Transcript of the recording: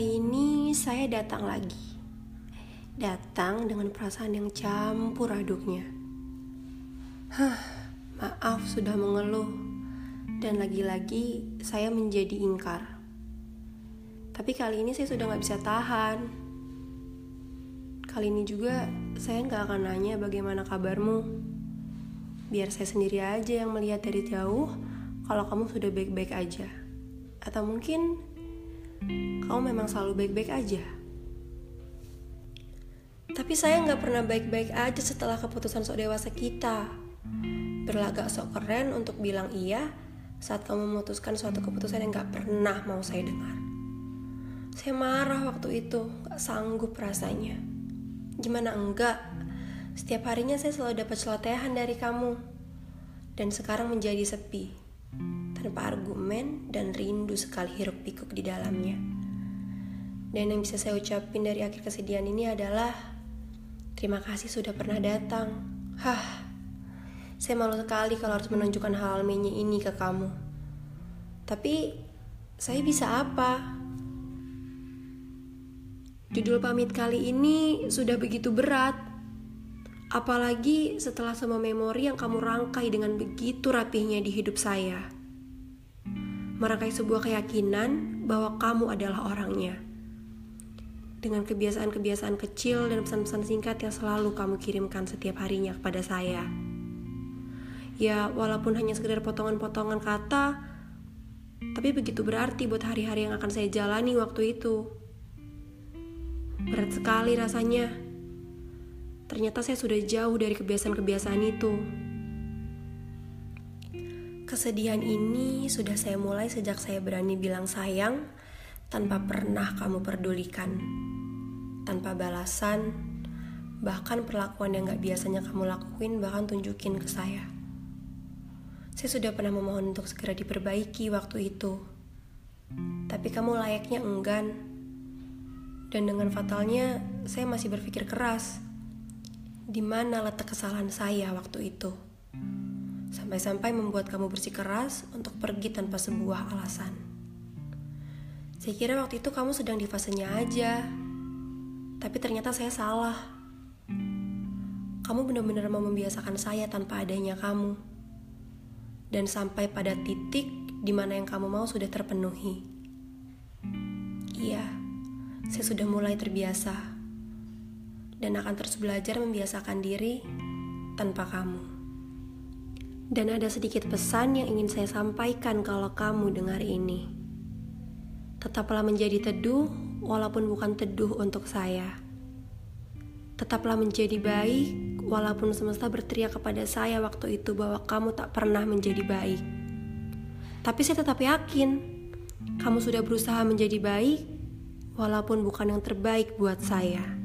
Kali ini saya datang lagi. Datang dengan perasaan yang campur aduknya. Hah, maaf sudah mengeluh. Dan lagi-lagi saya menjadi ingkar. Tapi kali ini saya sudah gak bisa tahan. Kali ini juga saya gak akan nanya bagaimana kabarmu. Biar saya sendiri aja yang melihat dari jauh kalau kamu sudah baik-baik aja. Atau mungkin kamu memang selalu baik-baik aja. Tapi saya nggak pernah baik-baik aja setelah keputusan sok dewasa kita. Berlagak sok keren untuk bilang iya saat kamu memutuskan suatu keputusan yang gak pernah mau saya dengar. Saya marah waktu itu, gak sanggup rasanya. Gimana enggak? Setiap harinya saya selalu dapat celotehan dari kamu. Dan sekarang menjadi sepi. Tanpa argumen dan rindu sekali hiruk pikuk di dalamnya. Dan yang bisa saya ucapin dari akhir kesedihan ini adalah Terima kasih sudah pernah datang. Hah, saya malu sekali kalau harus menunjukkan hal mini ini ke kamu. Tapi, saya bisa apa? Judul pamit kali ini sudah begitu berat. Apalagi setelah semua memori yang kamu rangkai dengan begitu rapihnya di hidup saya. Merangkai sebuah keyakinan bahwa kamu adalah orangnya. Dengan kebiasaan-kebiasaan kecil dan pesan-pesan singkat yang selalu kamu kirimkan setiap harinya kepada saya. Ya, walaupun hanya sekedar potongan-potongan kata, tapi begitu berarti buat hari-hari yang akan saya jalani waktu itu. Berat sekali rasanya. Ternyata saya sudah jauh dari kebiasaan-kebiasaan itu. Kesedihan ini sudah saya mulai sejak saya berani bilang sayang tanpa pernah kamu pedulikan. Tanpa balasan, bahkan perlakuan yang gak biasanya kamu lakuin bahkan tunjukin ke saya. Saya sudah pernah memohon untuk segera diperbaiki waktu itu. Tapi kamu layaknya enggan. Dan dengan fatalnya, saya masih berpikir keras. Di mana letak kesalahan saya waktu itu? Sampai-sampai membuat kamu bersikeras untuk pergi tanpa sebuah alasan. Saya kira waktu itu kamu sedang di fasenya aja. Tapi ternyata saya salah. Kamu benar-benar mau membiasakan saya tanpa adanya kamu dan sampai pada titik di mana yang kamu mau sudah terpenuhi. Iya, saya sudah mulai terbiasa dan akan terus belajar membiasakan diri tanpa kamu. Dan ada sedikit pesan yang ingin saya sampaikan kalau kamu dengar ini. Tetaplah menjadi teduh walaupun bukan teduh untuk saya. Tetaplah menjadi baik walaupun semesta berteriak kepada saya waktu itu bahwa kamu tak pernah menjadi baik. Tapi saya tetap yakin kamu sudah berusaha menjadi baik, walaupun bukan yang terbaik buat saya.